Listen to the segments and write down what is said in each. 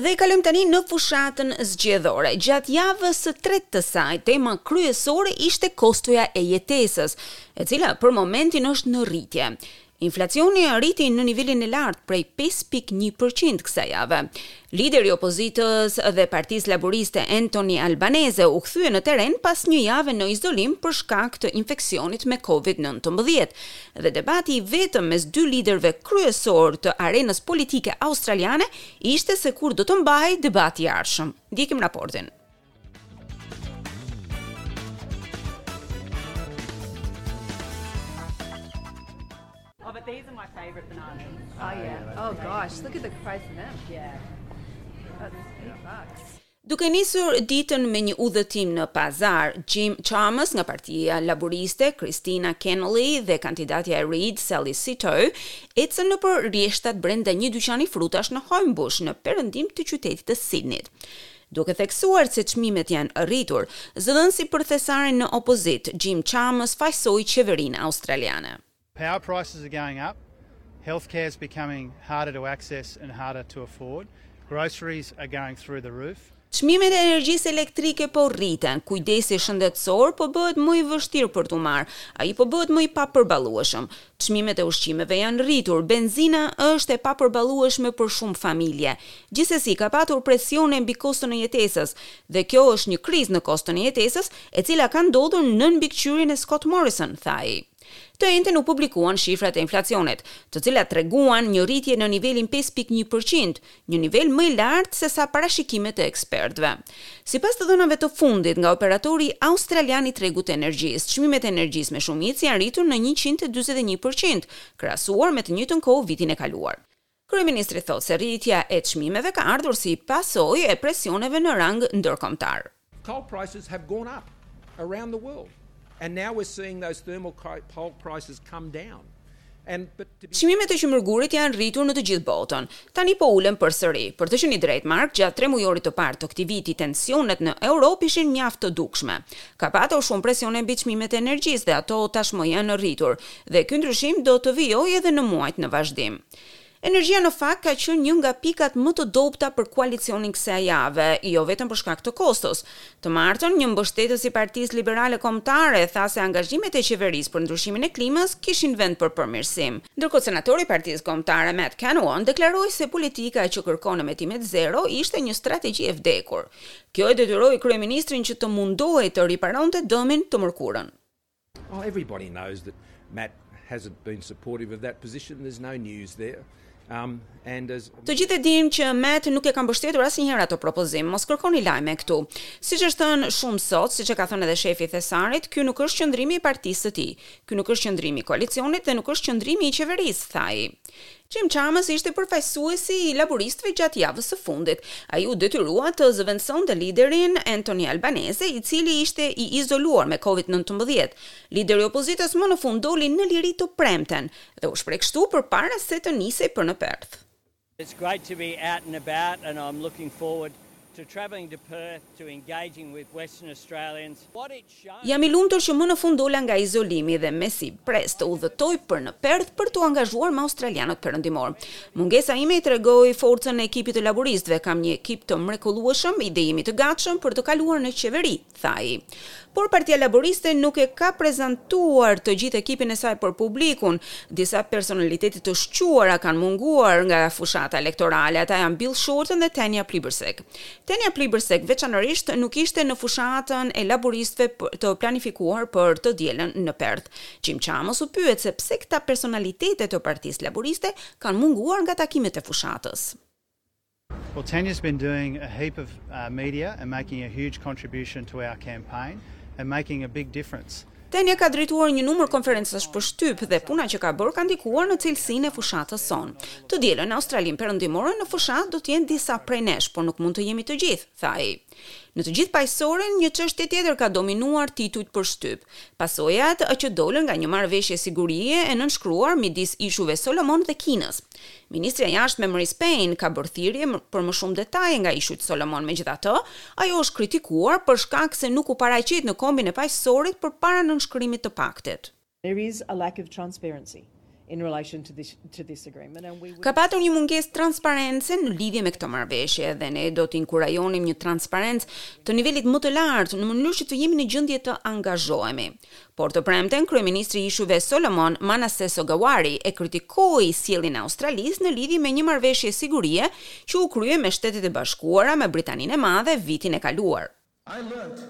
Dhe kalojmë tani në fushatën zgjedhore. Gjatë javës së tretë të saj, tema kryesore ishte kostoja e jetesës, e cila për momentin është në rritje. Inflacioni arriti në nivelin e lartë prej pesë pikë një për qind kësaj jave. Lideri i opozitës dhe Partisë Laburiste Anthony Albanese u kthye në terren pas një jave në izolim për shkak të infeksionit me Covid nëntëmbëdhjetë dhe debati i vetëm mes dy liderëve kryesorë të arenës politike australiane ishte se kur do të mbahej debati i ardhshëm. Ndjekim raportin. Oh, but these are my favorite bananas. Oh, oh yeah. Oh gosh, look at the price of them. Yeah. That's eight bucks. Duke nisur ditën me një udhëtim në pazar, Jim Chalmers nga partia laburiste, Kristina Keneally dhe kandidatja e Reid, Sally Sitou, ecën nëpër rreshtat brenda një dyqani frutash në Homebush, në perëndim të qytetit të Sidnit. Duke theksuar se çmimet janë rritur, zëdhënësi për thesarin në opozitë, Jim Chalmers fajësoi qeverinë australiane. Power prices are going up, healthcare is becoming harder to access and harder to afford, groceries are going through the roof. Çmimet e energjisë elektrike po rriten, kujdesi shëndetësor po bëhet më i vështirë për t'u marrë, ai po bëhet më i papërballueshëm. Çmimet e ushqimeve janë rritur, benzina është e papërballueshme për shumë familje. Gjithsesi, ka patur presione mbi koston e jetesës dhe kjo është një krizë në koston e jetesës, e cila ka ndodhur nën mbikëqyrjen e Scott Morrison, tha ai. Të enjten u publikuan shifrat e inflacionit, të cilat treguan një rritje në nivelin pesë pikë një përqind, një nivel më i lartë se sa parashikimet e ekspertëve. Sipas të dhënave të fundit nga operatori australian i tregut të energjisë, çmimet e energjisë me shumicë janë rritur në njëqind e dyzet e një për qind, krahasuar me të njëjtën kohë vitin e kaluar. Kryeministri thotë se rritja e çmimeve ka ardhur si pasojë e presioneve në rang ndërkombëtar. Coal prices have gone up around the world and now we're seeing those thermal coal prices come down. Çmimet e qymërgurit janë rritur në të gjithë botën. Tani po ulen përsëri. Për të qenë i drejtë, Mark, gjatë tremujorit të parë të këtij viti tensionet në Europë ishin mjaft të dukshme. Ka patur shumë presione mbi çmimet e energjisë dhe ato tashmë janë rritur, dhe ky ndryshim do të vijojë edhe në muajt në vazhdim. Energjia në fakt ka qenë një nga pikat më të dobëta për koalicionin kësaj jave, jo vetëm për shkak të kostos. Të martën, një mbështetës i Partisë Liberale Kombëtare tha se angazhimet e qeverisë për ndryshimin e klimës kishin vend për përmirësim. Ndërkohë senatori i Partisë Kombëtare Matt Canavan deklaroi se politika që kërkon emetimet zero ishte një strategji e vdekur. Kjo e detyroi kryeministrin që të mundohej të riparonte dëmin të mërkurën. Oh everybody knows that Matt hasn't been supportive of that position there's no news there. Um and as Të gjithë e dinë që Matt nuk e ka mbështetur asnjëherë atë propozim. Mos kërkoni lajme këtu. Siç është thënë shumë sot, siç e ka thënë edhe shefi i Thesarit, ky nuk është qëndrimi i partisë së tij. Ky nuk është qëndrimi i koalicionit dhe nuk është qëndrimi i qeverisë, tha ai. Jim Chalmers ishte përfaqësuesi i laburistëve gjatë javës së fundit. Ai u detyrua të zëvendësonte liderin Anthony Albanese, i cili ishte i izoluar me Covid-19. Lideri i opozitës më në fund doli në liri të premten dhe u shpreh kështu përpara se të nisej për në Perth. It's great to be out and about and I'm looking forward to travelling to Perth to engaging with Western Australians. Jam i lumtur që më në fund dola nga izolimi dhe mezi pres të udhëtoj për në Perth për t'u angazhuar me australianët perëndimorë. Mungesa ime i tregoi forcën e ekipit të laburistëve, kam një ekip të mrekullueshëm dhe jemi të gatshëm për të kaluar në qeveri, tha ai. Por Partia Laburiste nuk e ka prezantuar të gjithë ekipin e saj për publikun. Disa personalitete të shquara kanë munguar nga fushata elektorale, ata janë Bill Shorten dhe Tanya Plibersek. Tanya Plibersek veçanërisht nuk ishte në fushatën e laburistëve të planifikuar për të dielën në Perth. Jim Chalmers u pyet se pse këta personalitete të Partisë Laburiste kanë munguar nga takimet e fushatës. Well Tanya's been doing a heap of media and making a huge contribution to our campaign and making a big difference. Tanya ka drejtuar një numër konferencash për shtyp dhe puna që ka bërë ka ndikuar në cilësinë e fushatës sonë. Të dielën në Australinë Perëndimore në fushatë do të jenë disa prej nesh, por nuk mund të jemi të gjithë, tha ai. Në të gjithë Paqësorin, një çështje tjetër ka dominuar titujt për shtyp. Pasojat që dolën nga një marrëveshje sigurie e nënshkruar midis Ishujve Solomon dhe Kinës. Ministrja e Jashtme Marise Payne ka bërë thirrje për më shumë detaje nga ishujt Solomon. Megjithatë, ajo është kritikuar për shkak se nuk u paraqit në Kombin e Paqësorit përpara nënshkrimit të paktit. Ka patur një mungesë transparence në lidhje me këtë marrëveshje dhe ne do të inkurajonim një transparencë të nivelit më të lartë në mënyrë që të jemi në gjendje të angazhohemi. Por të premten, kryeministri i Ishujve Solomon Manasseh Sogavare e kritikoi sjelljen e Australisë në lidhje me një marrëveshje sigurie që u krye me Shtetet e Bashkuara me Britaninë e Madhe vitin e kaluar. I learnt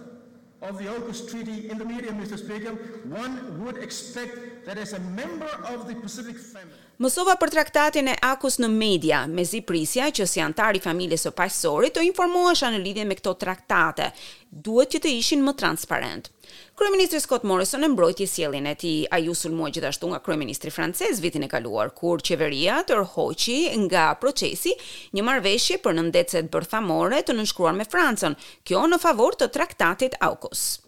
of the AUKUS treaty in the media Mister Speaker, one would expect that as a member of the Pacific family. Mësova për traktatin e Aukus në media, mezi prisja që si anëtar i familjes së paqësorit të informohesha në lidhje me këto traktate, duhet që të ishin më transparentë. Kryeministri Scott Morrison e mbrojti sjelljen e tij, ai u sulmua gjithashtu nga kryeministri francez vitin e kaluar, kur qeveria tërhoqi nga procesi një marrëveshje për nëndetëset bërthamore të nënshkruar me Francën, kjo në favor të traktatit Aukus.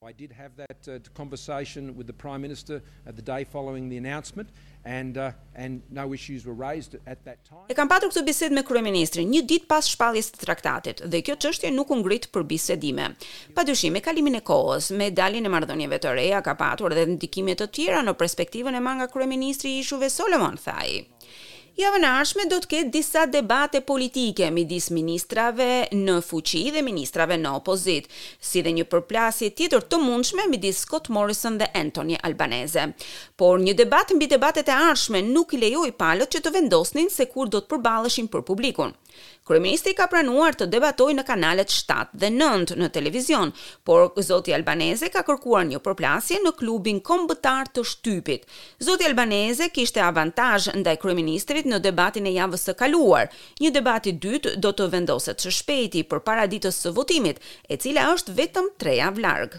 I did have that conversation with the Prime Minister the day following the announcement and and no issues were raised at that time. E kam patur këtë bisedë me kryeministrin një ditë pas shpalljes së traktatit dhe kjo çështje nuk u ngrit për bisedime. Padyshim, me kalimin e kohës, me daljen e marrëdhënieve të reja ka patur edhe ndikime të tjera në perspektivën e marrë nga kryeministri i Ishujve Solomon, tha ai. Javën e ardhshme do të ketë disa debate politike midis ministrave në fuqi dhe ministrave në opozitë, si dhe një përplasje tjetër të mundshme midis Scott Morrison dhe Anthony Albanese. Por një debat mbi debatet e ardhshme nuk i lejoi palët që të vendosnin se kur do të përballeshin për publikun. Kryeministri ka pranuar të debatojë në kanalet shtatë dhe nëntë në televizion, por zoti Albanese ka kërkuar një përplasje në klubin kombëtar të shtypit. Zoti Albanese kishte avantazh ndaj kryeministrit në debatin e javës së kaluar. Një debat i dytë do të vendoset së shpejti, përpara ditës së votimit, e cila është vetëm tre javë larg.